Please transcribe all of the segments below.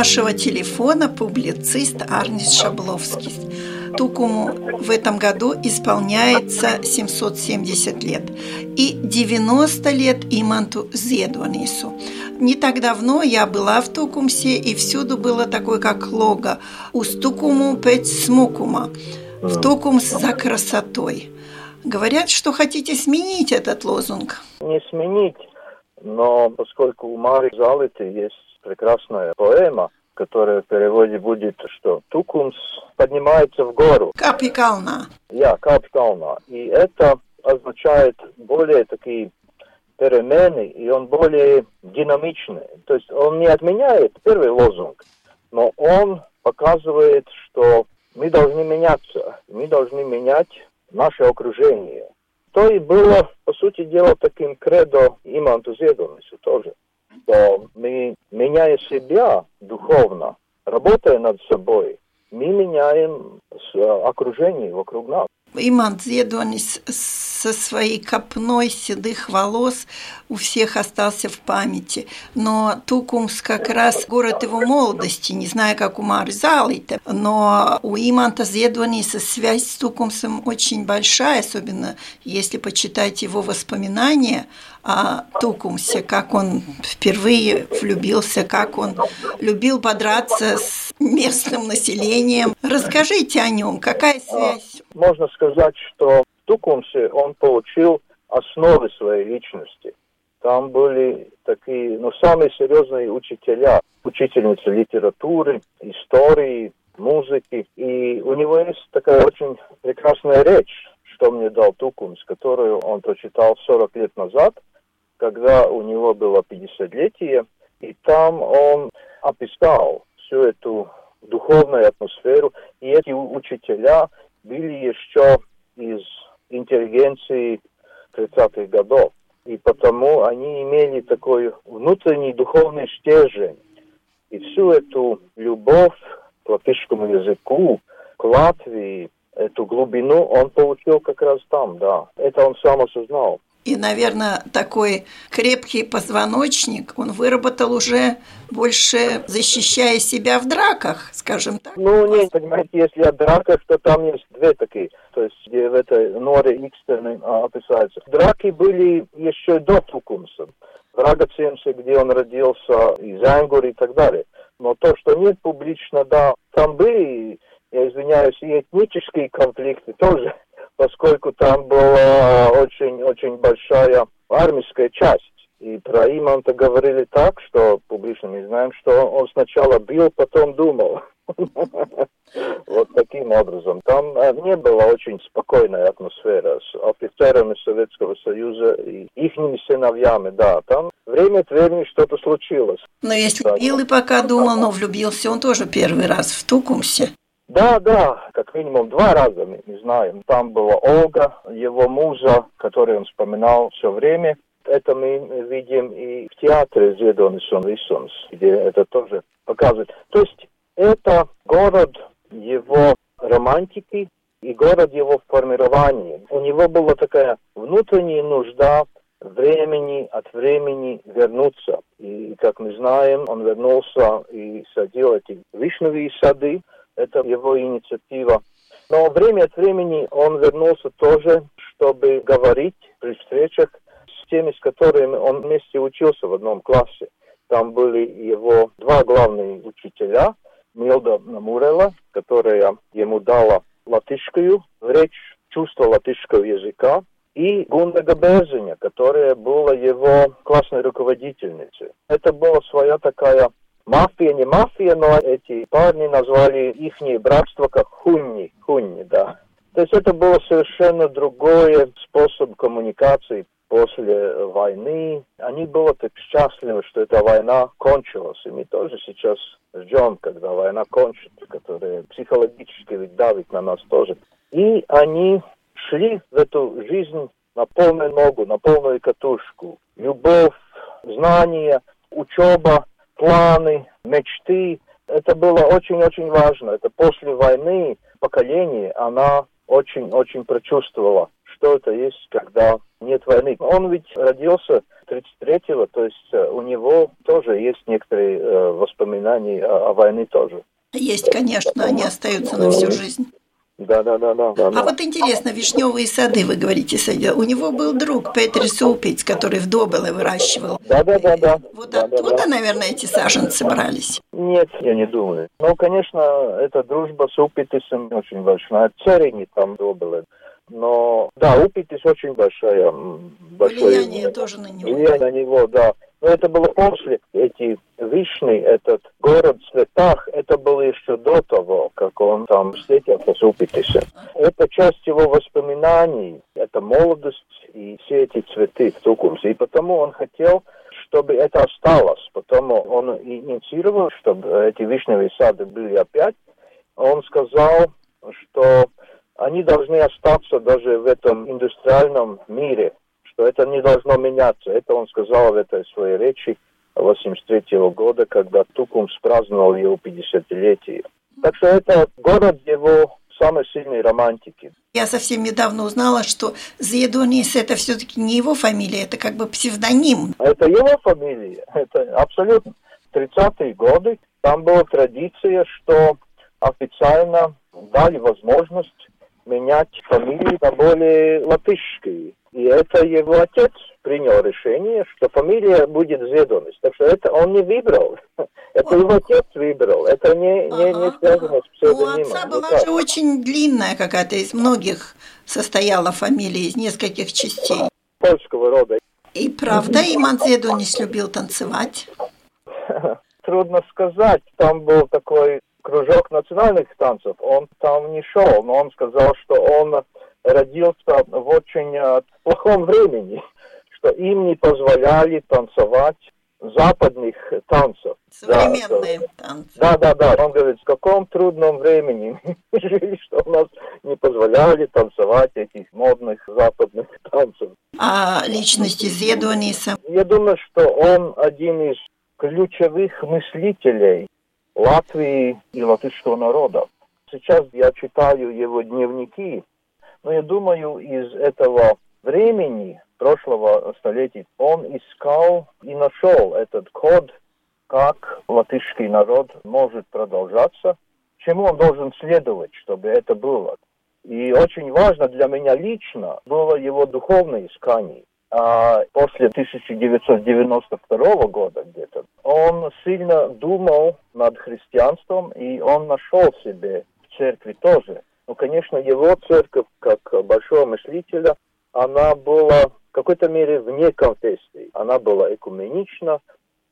Нашего телефона публицист Арнис Шабловский. Тукуму в этом году исполняется 770 лет и 90 лет Иманту Зедонису. Не так давно я была в Тукумсе, и всюду было такое, как лого «Уз Тукуму петь смукума» в Тукумс за красотой. Говорят, что хотите сменить этот лозунг. Не сменить, но поскольку у Мари Залиты есть прекрасная поэма, которая в переводе будет, что Тукумс поднимается в гору. Капикална. Я, Капикална. И это означает более такие перемены, и он более динамичный. То есть он не отменяет первый лозунг, но он показывает, что мы должны меняться, мы должны менять наше окружение. То и было, по сути дела, таким кредо иманту Зедонису тоже что мы, меняя себя духовно, работая над собой, мы меняем окружение вокруг нас. Иман Зедонис со своей копной седых волос у всех остался в памяти. Но Тукумс как раз город его молодости, не знаю, как у Марзалита, но у Иманта Зедониса связь с Тукумсом очень большая, особенно если почитать его воспоминания о Тукумсе, как он впервые влюбился, как он любил подраться с местным населением. Расскажите о нем, какая связь? Можно сказать, что Тукумсе он получил основы своей личности. Там были такие, ну, самые серьезные учителя, учительницы литературы, истории, музыки. И у него есть такая очень прекрасная речь, что мне дал Тукумс, которую он прочитал 40 лет назад, когда у него было 50-летие. И там он описал всю эту духовную атмосферу. И эти учителя были еще из интеллигенции 30-х годов. И потому они имели такой внутренний духовный стержень. И всю эту любовь к латышскому языку, к Латвии, эту глубину он получил как раз там, да. Это он сам осознал. И, наверное, такой крепкий позвоночник он выработал уже больше защищая себя в драках, скажем так. Ну, нет, понимаете, если о драках, то там есть две такие, то есть где в этой норе Икстерны а, описывается. Драки были еще до Тукумса, в Рагацемсе, где он родился, и Зангур и так далее. Но то, что нет публично, да, там были, я извиняюсь, и этнические конфликты тоже поскольку там была очень-очень большая армейская часть. И про Иманта говорили так, что публично мы знаем, что он сначала бил, потом думал. Вот таким образом. Там э, не было очень спокойная атмосфера с офицерами Советского Союза и их сыновьями, да. Там время от времени что-то случилось. Но если бил и пока думал, но влюбился он тоже первый раз в Тукумсе. Да, да, как минимум два раза мы, мы знаем. Там была Ольга, его муза, которую он вспоминал все время. Это мы видим и в театре Зедонисон Висонс, где это тоже показывает. То есть это город его романтики и город его формирования. У него была такая внутренняя нужда времени от времени вернуться. И, как мы знаем, он вернулся и садил эти вишневые сады, это его инициатива. Но время от времени он вернулся тоже, чтобы говорить при встречах с теми, с которыми он вместе учился в одном классе. Там были его два главные учителя, Милда Мурела, которая ему дала латышскую речь, чувство латышского языка, и Гунда Габезиня, которая была его классной руководительницей. Это была своя такая мафия, не мафия, но эти парни назвали их братство как хунни, хунни, да. То есть это был совершенно другой способ коммуникации после войны. Они были так счастливы, что эта война кончилась. И мы тоже сейчас ждем, когда война кончится, которая психологически ведь давит на нас тоже. И они шли в эту жизнь на полную ногу, на полную катушку. Любовь, знания, учеба, планы, мечты. Это было очень-очень важно. Это после войны поколение, она очень-очень прочувствовала, что это есть, когда нет войны. Он ведь родился 33-го, то есть э, у него тоже есть некоторые э, воспоминания о, о войне тоже. Есть, конечно, они остаются на всю жизнь. Да, да, да, да. А вот интересно, вишневые сады, вы говорите, садил. У него был друг Петр Супиц, который в Добыле выращивал. Да, да, да, да. Вот да, оттуда, да, да. наверное, эти саженцы брались. Нет, я не думаю. Ну, конечно, эта дружба с Упитисом очень большая. Царини там Добыле. Но, да, Упитис очень большая, большое Влияние тоже на него. влияние на него, да. Но это было после эти вишни, этот город в цветах, это было еще до того, как он там встретился с Упитисом. Это часть его воспоминаний, это молодость и все эти цветы в Тукумсе. И потому он хотел, чтобы это осталось. Потому он инициировал, чтобы эти вишневые сады были опять. Он сказал, что они должны остаться даже в этом индустриальном мире, что это не должно меняться. Это он сказал в этой своей речи 83 -го года, когда Тукумс праздновал его 50-летие. Так что это город его самой сильной романтики. Я совсем недавно узнала, что Зедонис это все-таки не его фамилия, это как бы псевдоним. Это его фамилия, это абсолютно. 30-е годы там была традиция, что официально дали возможность менять фамилии на более латышские. И это его отец принял решение, что фамилия будет Зедонис. Так что это он не выбрал. Это его отец выбрал. Это не, не, не связано с псевдонимом. У отца была Никак. же очень длинная какая-то, из многих состояла фамилия, из нескольких частей. Польского рода. И правда, Иман Зедонис любил танцевать. Трудно сказать. Там был такой кружок национальных танцев. Он там не шел, но он сказал, что он родился в очень э, плохом времени, что им не позволяли танцевать западных танцев. Современные танцы. Да, да, да. Он говорит, в каком трудном времени мы жили, что у нас не позволяли танцевать этих модных западных танцев. А личности Зедониса. Я думаю, что он один из ключевых мыслителей Латвии и латышского народа. Сейчас я читаю его дневники, но я думаю, из этого времени, прошлого столетия, он искал и нашел этот код, как латышский народ может продолжаться, чему он должен следовать, чтобы это было. И очень важно для меня лично было его духовное искание. А после 1992 года где-то он сильно думал над христианством, и он нашел себе в церкви тоже. Ну, конечно, его церковь, как большого мыслителя, она была в какой-то мере вне конфессии. Она была экуменична,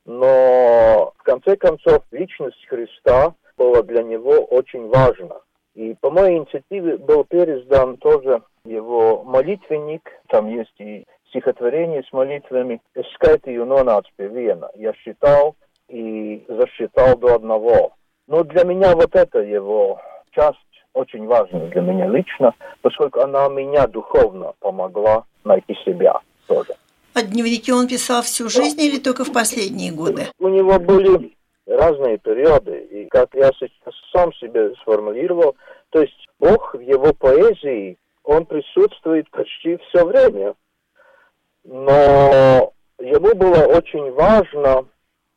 но в конце концов личность Христа была для него очень важна. И по моей инициативе был переиздан тоже его молитвенник, там есть и стихотворение с молитвами «Скайтию нонāc pie viena». Я считал и засчитал до одного. Но для меня вот эта его часть очень важна для меня лично, поскольку она меня духовно помогла найти себя тоже. А дневники он писал всю жизнь или только в последние годы? У него были разные периоды, и как я сейчас сам себе сформулировал, то есть Бог в его поэзии, он присутствует почти все время. Но ему было очень важно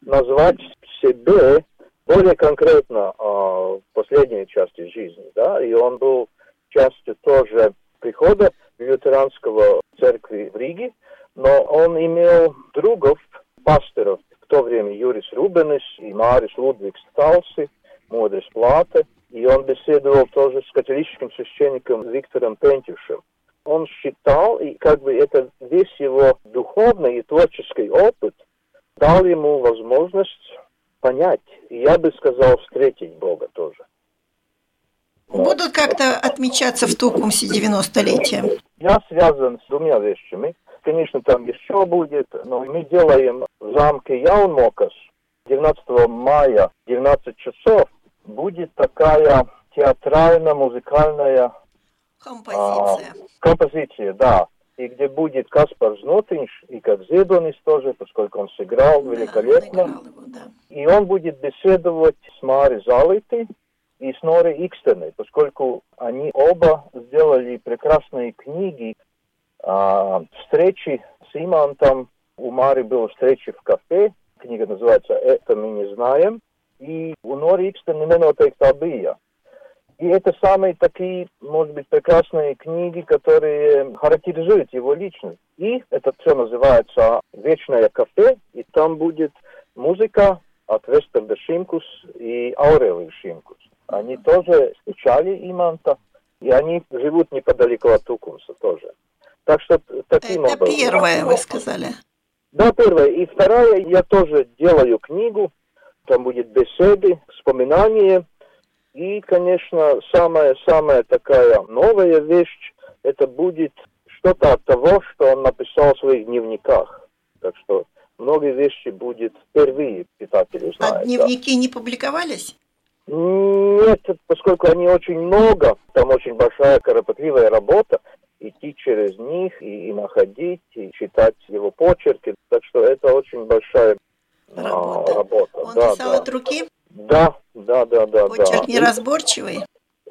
назвать себе более конкретно э, в последней части жизни, да, и он был частью тоже прихода лютеранского церкви в Риге, но он имел другов, пасторов, в то время Юрис Рубенес и Марис Лудвигс Талси, Модрис Плата, и он беседовал тоже с католическим священником Виктором Пентюшем. Он считал, и как бы это весь его духовный и творческий опыт дал ему возможность понять, я бы сказал, встретить Бога тоже. Бог будут как-то отмечаться в Тукумсе 90-летие? Я связан с двумя вещами. Конечно, там еще будет, но мы делаем в замке Яунмокас 19 мая 19 часов будет такая театрально-музыкальная композиция. А, композиция, да. И где будет Каспар Знотинш, и как Зедонис тоже, поскольку он сыграл да, великолепно. Он его, да. И он будет беседовать с Мари Залытой и с Нори Икстеной, поскольку они оба сделали прекрасные книги а, встречи с Имантом. У Мари была встреча в кафе, книга называется «Это мы не знаем», и у Нори Икстены ненотeiktā bija. И это самые такие, может быть, прекрасные книги, которые характеризуют его личность. И это все называется «Вечное кафе», и там будет музыка от Вестерда Шимкус и Аурелии Шимкус. Они тоже встречали Иманта, и они живут неподалеку от Тукумса тоже. Так что таким Это образом. первое, вы сказали. Да, первое. И второе, я тоже делаю книгу, там будет беседы, вспоминания, и, конечно, самая-самая такая новая вещь, это будет что-то от того, что он написал в своих дневниках. Так что многие вещи будет впервые читатели знают. А дневники да. не публиковались? Нет, поскольку они очень много, там очень большая кропотливая работа, идти через них и, и находить, и читать его почерки. Так что это очень большая работа. А, работа. Он да, писал да. от руки? Да, да, да, да. Почерк да. неразборчивый?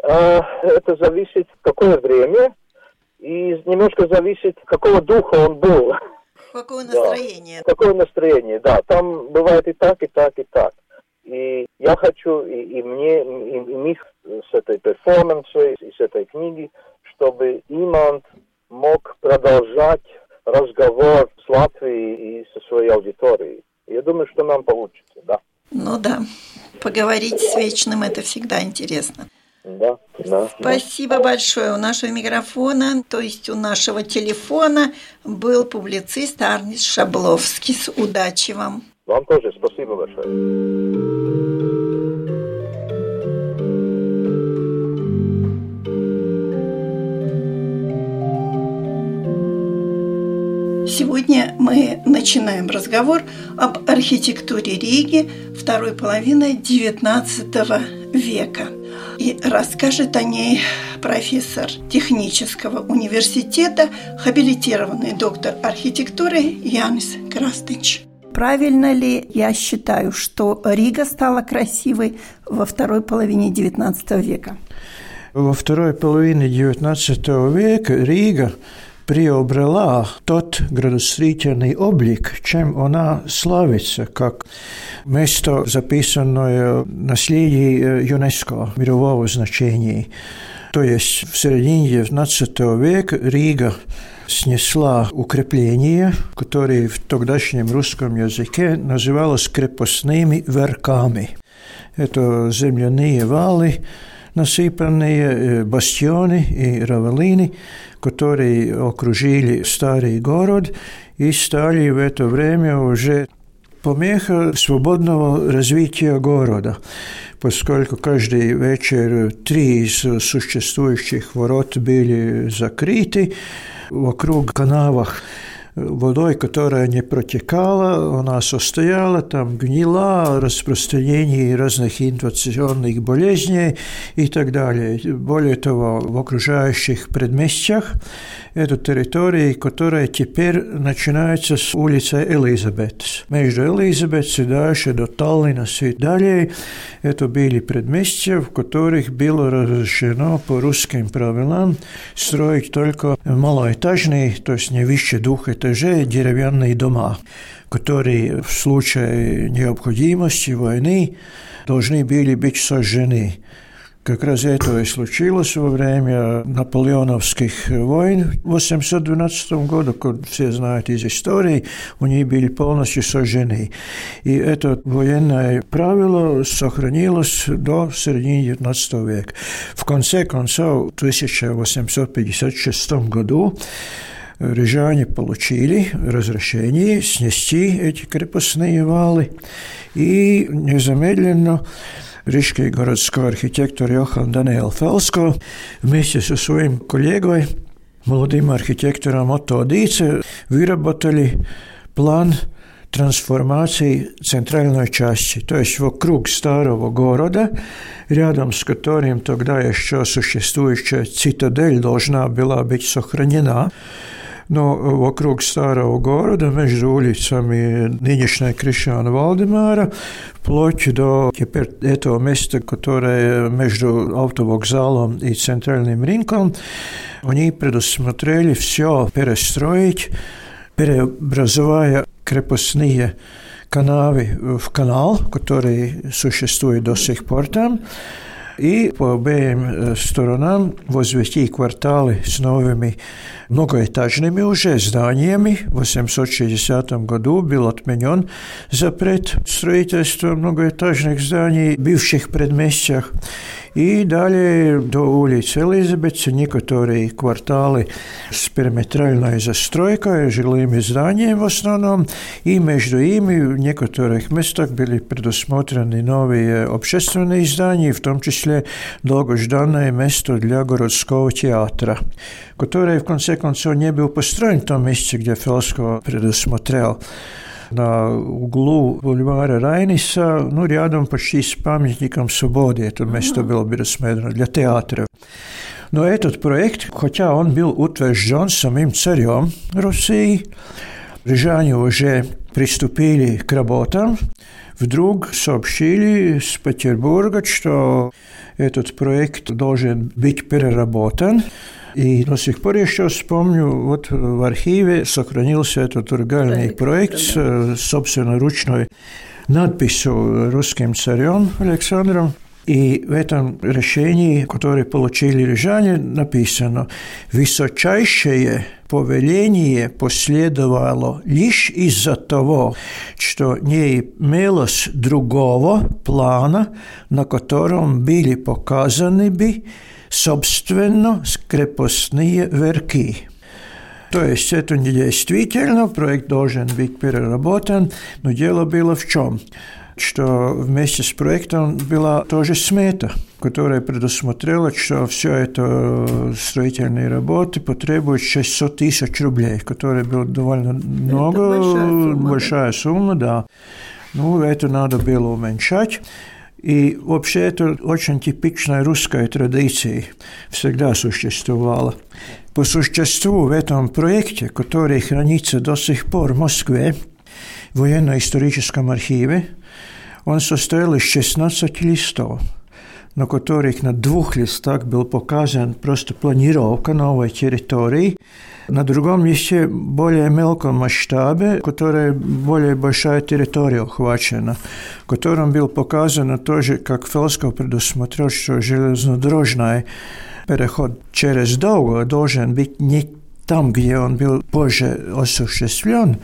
А, это зависит, какое время, и немножко зависит, какого духа он был. Какое настроение. Да. Какое настроение, да. Там бывает и так, и так, и так. И я хочу, и, и мне, и, и мы с этой перформансой, и с этой книги, чтобы Имант мог продолжать разговор с Латвией и со своей аудиторией. Я думаю, что нам получится, да. Ну да, поговорить с Вечным – это всегда интересно. Да, да. Спасибо да. большое. У нашего микрофона, то есть у нашего телефона, был публицист Арнис Шабловский. Удачи вам. Вам тоже спасибо большое. Сегодня мы начинаем разговор об архитектуре Риги второй половины XIX века. И расскажет о ней профессор технического университета, хабилитированный доктор архитектуры Янис Крастыч. Правильно ли я считаю, что Рига стала красивой во второй половине XIX века? Во второй половине XIX века Рига приобрела тот градостроительный облик, чем она славится, как место, записанное наследие ЮНЕСКО мирового значения. То есть в середине XIX века Рига снесла укрепление, которое в тогдашнем русском языке называлось крепостными верками. Это земляные валы, насыпанные бастионы и равелины, которые окружили старый город и стали в это время уже помеха свободного развития города, поскольку каждый вечер три из существующих ворот были закрыты, вокруг канавах водой, которая не протекала, она состояла, там гнила, распространение разных инфекционных болезней и так далее. Более того, в окружающих предместьях эту территорию, которая теперь начинается с улицы Элизабет. Между Элизабет и дальше до Таллина и далее это были предместья, в которых было разрешено по русским правилам строить только малоэтажные, то есть не выше двух этажей, деревянные дома, которые в случае необходимости войны должны были быть сожжены. Как раз это и случилось во время наполеоновских войн в 812 году, как все знают из истории, они были полностью сожжены. И это военное правило сохранилось до середины 19 века. В конце концов, в 1856 году рижане получили разрешение снести эти крепостные валы и незамедленно Рижской городской архитектор Йохан Даниэл Фелско вместе со своим коллегой, молодым архитектором Отто Дице, выработали план трансформации центральной части, то есть вокруг старого города, рядом с которым тогда еще существующая цитадель должна была быть сохранена. Но вокруг старого города, между улицами нынешней Кришана Валдемара, вплоть до теперь этого места, которое между автовокзалом и центральным рынком, они предусмотрели все перестроить, преобразуя крепостные канавы в канал, который существует до сих пор там, и по обеим э, сторонам возвести кварталы с новыми многоэтажными уже зданиями. В 860 году был отменен запрет строительства многоэтажных зданий в бывших предместьях. И далее до улицы Элизабетса некоторые кварталы с периметральной застройкой, жилыми зданиями в основном, и между ими в некоторых местах были предусмотрены новые общественные здания, в том числе долгожданное место для городского театра, которое в конце концов не был построен в том месте, где Фелско предусмотрел на углу бульвара Райниса, ну, рядом почти с памятником свободы. Это место было предусмотрено для театра. Но этот проект, хотя он был утвержден самим царем России, рижане уже приступили к работам, вдруг сообщили с Петербурга, что этот проект должен быть переработан, и до сих пор еще вспомню, вот в архиве сохранился этот оригинальный проект с э, собственно ручной надписью русским царем Александром. И в этом решении, которое получили рижане, написано «Высочайшее повеление последовало лишь из-за того, что не имелось другого плана, на котором были показаны бы собственно крепостные верки. То есть это не действительно, проект должен быть переработан, но дело было в чем? что вместе с проектом была тоже смета, которая предусмотрела, что все это строительные работы потребуют 600 тысяч рублей, которые было довольно много, большая сумма, большая сумма, да. Ну, это надо было уменьшать. И вообще это очень типичная русская традиция, всегда существовала. По существу в этом проекте, который хранится до сих пор в Москве, в военно-историческом архиве, он состоял из 16 листов – на которых на двух листах был показан просто планировка новой территории, на другом месте более мелком масштабе, которая более большая территория охвачена, в котором был показано тоже, как Фелсков предусмотрел, что железнодорожный переход через Долгу должен быть не там, где он был позже осуществлен,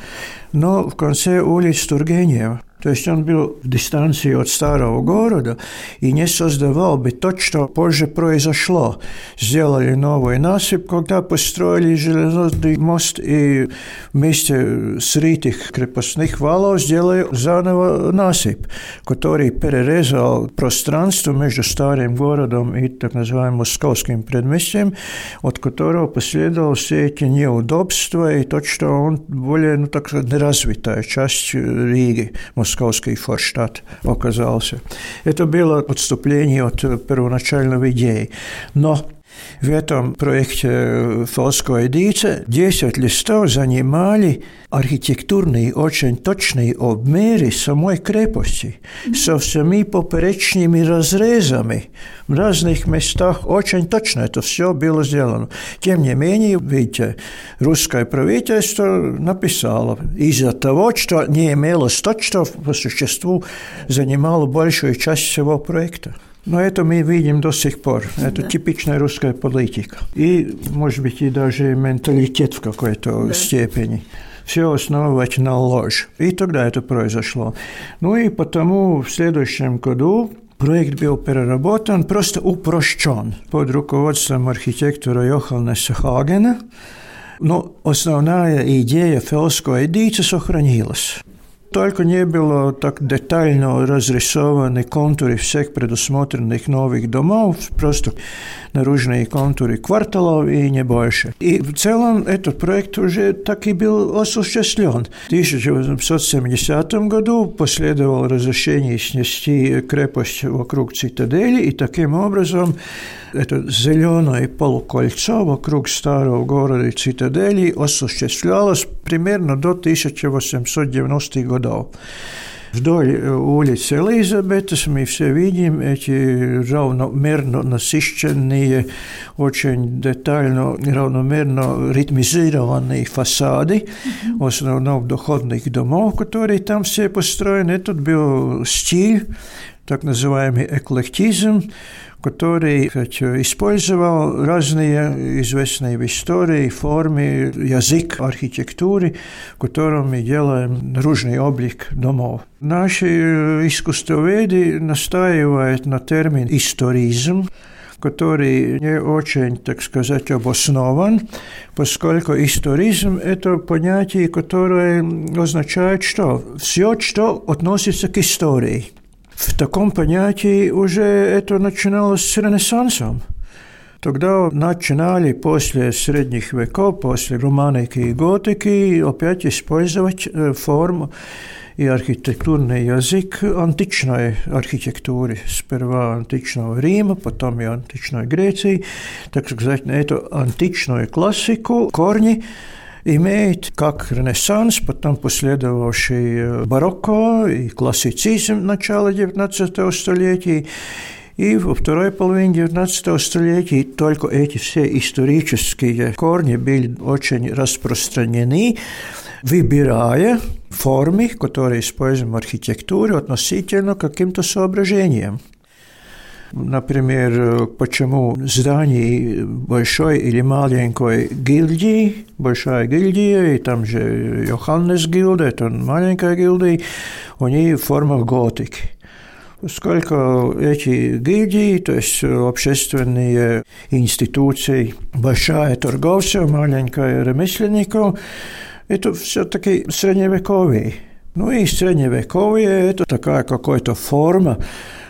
но в конце улиц Тургенева. То есть он был в дистанции от старого города и не создавал бы то, что позже произошло. Сделали новый насыпь, когда построили железный мост и вместе срытых крепостных валов сделали заново насыпь, который перерезал пространство между старым городом и так называемым московским предместьем, от которого последовало все эти неудобства и то, что он более, ну так сказать, неразвитая часть Риги, Московский форштадт оказался. Это было отступление от первоначальной идеи. Но в этом проекте Фолской Диce 10 листов занимали архитектурные очень точные обмеры самой крепости со всеми поперечными разрезами в разных местах. Очень точно это все было сделано. Тем не менее, видите, русское правительство написало из-за того, что не имелось то, что по существу занимало большую часть всего проекта. Но это мы видим до сих пор. Это да. типичная русская политика. И, может быть, и даже менталитет в какой-то да. степени. Все основывать на ложь. И тогда это произошло. Ну и потому в следующем году Проект был переработан, просто упрощен под руководством архитектора Йоханнеса Хагена. Но основная идея Фелской эдиции сохранилась. Только не было так детально разрисованы контуры всех предусмотренных новых домов, просто наружные контуры кварталов и не больше. И в целом этот проект уже так и был осуществлен. В 1870 году последовало разрешение снести крепость вокруг цитадели, и таким образом это зеленое полукольцо вокруг старого города и цитадели осуществлялось примерно до 1890-х годов. Вдоль э, улицы Элизабетас мы все видим эти равномерно насыщенные, очень детально, равномерно ритмизированные фасады, mm-hmm. в основном доходных домов, которые там все построены. Этот был стиль, так называемый эклектизм, который использовал разные известные в истории формы, язык архитектуры, в котором мы делаем наружный облик домов. Наши искусствоведы настаивают на термин «историзм», который не очень, так сказать, обоснован, поскольку историзм – это понятие, которое означает что? Все, что относится к истории – в таком понятии уже это начиналось с Ренессансом. Тогда начинали после средних веков, после романики и готики опять использовать э, форму и архитектурный язык античной архитектуры. Сперва античного Рима, потом и античной Греции. Так сказать, на эту античную классику корни имеет как Ренессанс, потом последовавший э, барокко и классицизм начала XIX столетия, и во второй половине XIX столетия только эти все исторические корни были очень распространены, выбирая формы, которые используем в архитектуре относительно каким-то соображениям. Например, почему здание большой или маленькой гильдии, большая гильдия, и там же Йоханнес гильда, это маленькая гильдия, у них форма готики. Сколько эти гильдии, то есть общественные институции, большая торговцев, маленькая ремесленников, это все-таки средневековье. Ну и средневековье – это такая какая-то форма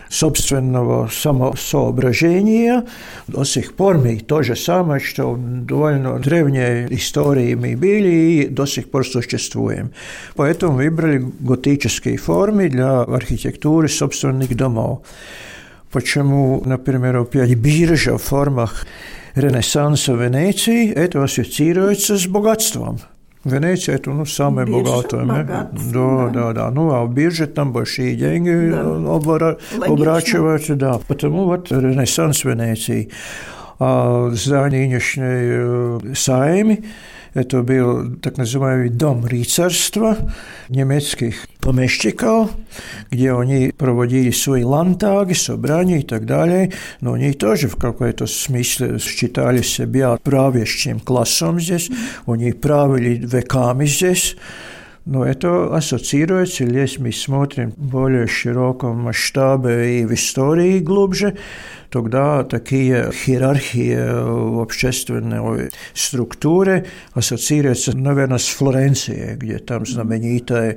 собственного самосоображения. До сих пор мы то же самое, что в довольно древней истории мы были и до сих пор существуем. Поэтому выбрали готические формы для архитектуры собственных домов. Почему, например, опять биржа в формах Ренессанса Венеции, это ассоциируется с богатством – Венеция это ну, самое богатое. Да, да, да, да. Ну, а в бирже там большие деньги да. обора- оборачиваются, да. Потому вот Ренессанс Венеции. А здание нынешней Сайми это был так называемый дом рыцарства немецких помещиков, где они проводили свои лантаги, собрания и так далее. Но они тоже в какой-то смысле считали себя правящим классом здесь. Они правили веками здесь. Но это ассоциируется, если мы смотрим в более широком масштабе и в истории глубже, тогда такие иерархии в общественной структуре ассоциируются, наверное, с Флоренцией, где там знаменитая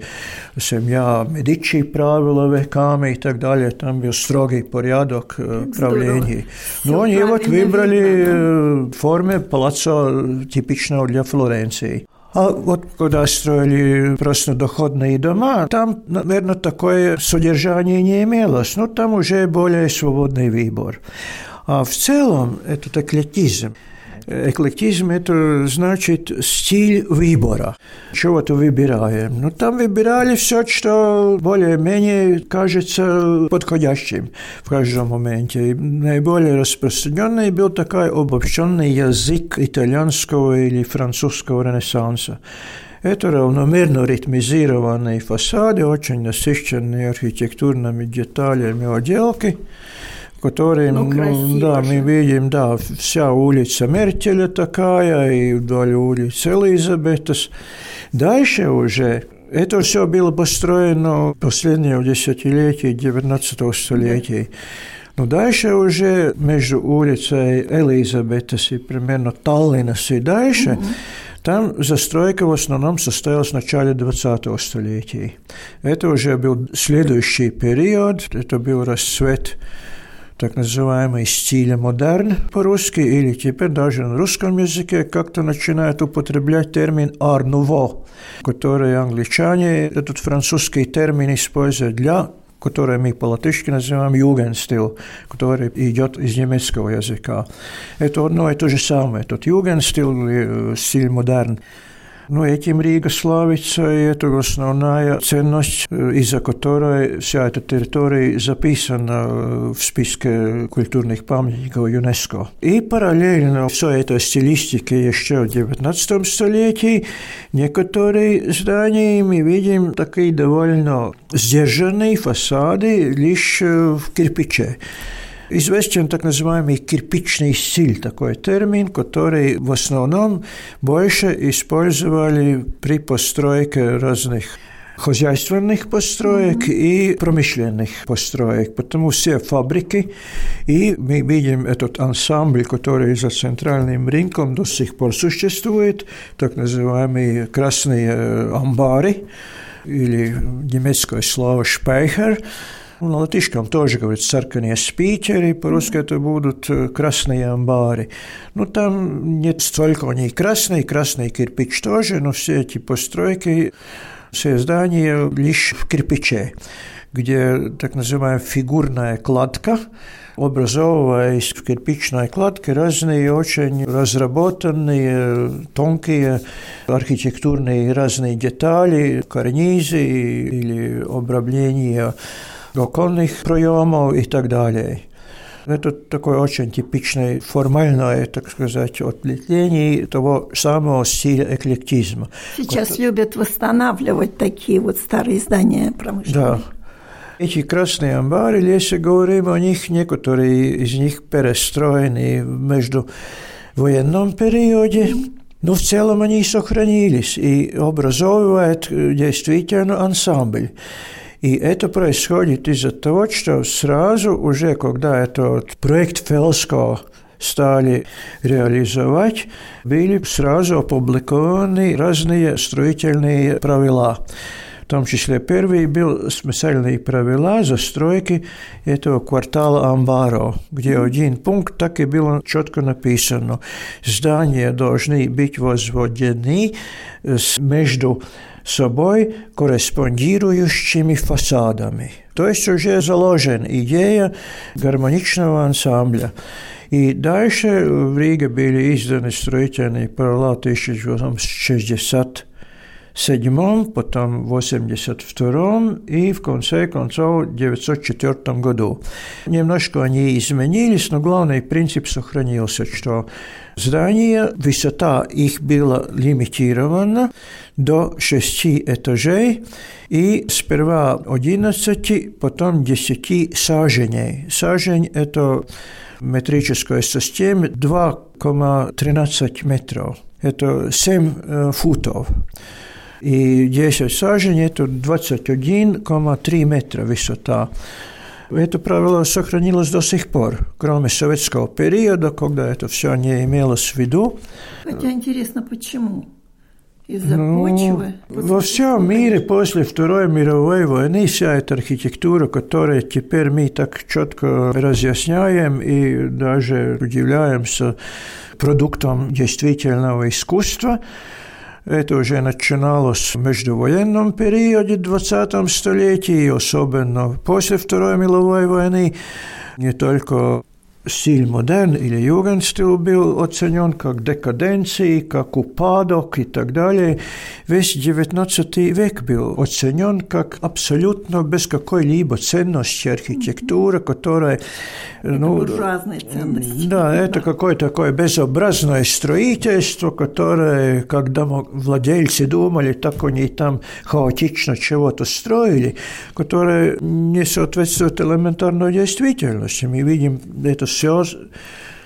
семья Медичи правила веками и так далее. Там был строгий порядок правления. Но они вот выбрали формы палаццо типичного для Флоренции. А вот когда строили просто доходные дома, там, наверное, такое содержание не имелось. Но там уже более свободный выбор. А в целом этот эклетизм – Эклектизм – это значит стиль выбора. Чего-то выбираем. Ну, там выбирали все, что более-менее кажется подходящим в каждом моменте. И наиболее распространенный был такой обобщенный язык итальянского или французского ренессанса. Это равномерно ритмизированные фасады, очень насыщенные архитектурными деталями отделки – которые, ну, ну да, мы видим, да, вся улица Меркеля такая, и вдоль улицы Элизабетас. Дальше уже это все было построено последнее десятилетие 19 столетия. Но дальше уже между улицей Элизабетас и примерно Таллинас и дальше, mm-hmm Там застройка в основном состоялась в начале 20-го столетия. Это уже был следующий период, это был расцвет так называемый стиля модерн по-русски, или теперь даже на русском языке как-то начинают употреблять термин «ар nouveau», который англичане этот французский термин используют для который мы по-латышски называем югенстил, который идет из немецкого языка. Это одно и то же самое. Тот югенстил, э, стиль модерн, ну, этим Рига славится, и это основная ценность, э, из-за которой вся эта территория записана э, в списке культурных памятников ЮНЕСКО. И параллельно все это стилистики еще в XIX столетии. Некоторые здания мы видим такие довольно сдержанные фасады лишь э, в кирпиче. Известен так называемый кирпичный стиль, такой термин, который в основном больше использовали при постройке разных хозяйственных построек mm-hmm. и промышленных построек, потому все фабрики, и мы видим этот ансамбль, который за центральным рынком до сих пор существует, так называемые красные амбары, или немецкое слово «шпейхер», на латышском тоже говорят «саркanie спичери», по-русски это будут э, «красные амбары». Ну, там нет столько они красные, красный кирпич тоже, но все эти постройки, все здания лишь в кирпиче, где так называемая фигурная кладка, образовываясь в кирпичной кладке разные очень разработанные, тонкие архитектурные разные детали, карнизы или обрамления оконных проемов и так далее. Это такое очень типичное формальное, так сказать, отвлечение того самого стиля эклектизма. Сейчас вот. любят восстанавливать такие вот старые здания промышленные. Да. Эти красные амбары, если говорим о них, некоторые из них перестроены между военном периоде, но в целом они сохранились и образовывают действительно ансамбль. И это происходит из-за того, что сразу уже, когда этот проект Фелско стали реализовать, были сразу опубликованы разные строительные правила. В том числе первый был специальные правила застройки этого квартала Амбаро, где один пункт так и было четко написано. Здания должны быть возведены между собой корреспондирующими фасадами. То есть уже заложена идея гармоничного ансамбля. И дальше в Риге были изданы строительные палаты еще 60 седьмом, потом в 1982 и в конце концов в 1904 году. Немножко они изменились, но главный принцип сохранился, что здание, высота их была лимитирована до шести этажей, и сперва 11, потом 10 саженей. Сажень – это метрическая система 2,13 метров. Это 7 э, футов и 10 саженей – это 21,3 метра высота. Это правило сохранилось до сих пор, кроме советского периода, когда это все не имелось в виду. Хотя интересно, почему? Из-за ну, почвы? Во всем мире после Второй мировой войны вся эта архитектура, которую теперь мы так четко разъясняем и даже удивляемся продуктом действительного искусства, это уже начиналось в междувоенном периоде 20 столетии, особенно после Второй мировой войны. Не только стиль модерн или югенстил был оценен как декаденции, как упадок и так далее. Весь XIX век был оценен как абсолютно без какой-либо ценности архитектура, которая... Это ну, буржуазные ценности. Да, это какое-то такое безобразное строительство, которое, когда владельцы думали, так они там хаотично чего-то строили, которое не соответствует элементарной действительности. Мы видим это все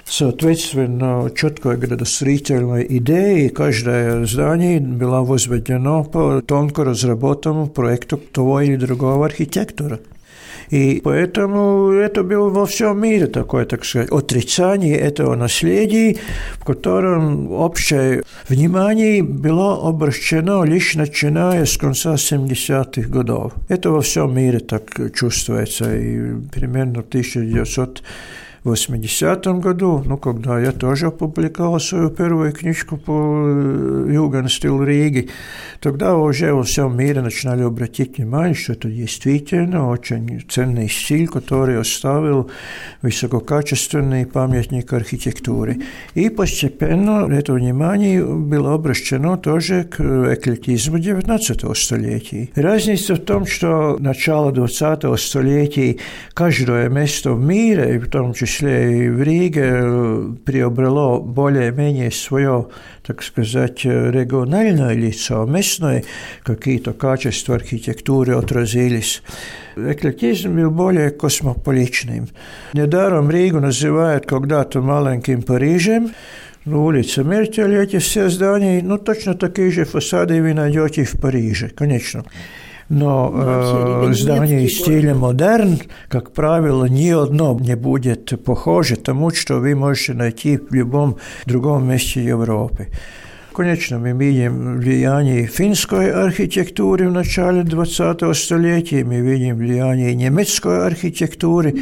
соответственно четкой градостроительной идее, каждое здание было возведено по тонко разработанному проекту того или другого архитектора. И поэтому это было во всем мире такое, так сказать, отрицание этого наследия, в котором общее внимание было обращено лишь начиная с конца 70-х годов. Это во всем мире так чувствуется. И примерно в 1900 в 80 году, ну, когда я тоже опубликовал свою первую книжку по э, югенстилу Риги, тогда уже во всем мире начинали обратить внимание, что это действительно очень ценный стиль, который оставил высококачественный памятник архитектуры. И постепенно это внимание было обращено тоже к эклетизму 19 столетия. Разница в том, что начало 20 столетия каждое место в мире, в том числе числе и в Риге, приобрело более-менее свое, так сказать, региональное лицо, местное, какие-то качества архитектуры отразились. Эклектизм был более космополичным. Недаром Ригу называют когда-то маленьким Парижем, ну, улица Мертель, эти все здания, ну, точно такие же фасады вы найдете в Париже, конечно. Но э, здание стиля модерн, как правило, ни одно не будет похоже тому, что вы можете найти в любом другом месте Европы. Конечно, мы видим влияние финской архитектуры в начале 20 столетия, мы видим влияние немецкой архитектуры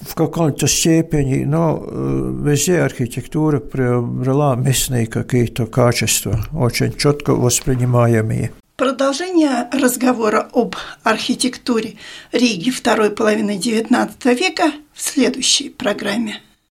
в каком-то степени, но э, везде архитектура приобрела местные какие-то качества, очень четко воспринимаемые. Продолжение разговора об архитектуре Риги второй половины XIX века в следующей программе.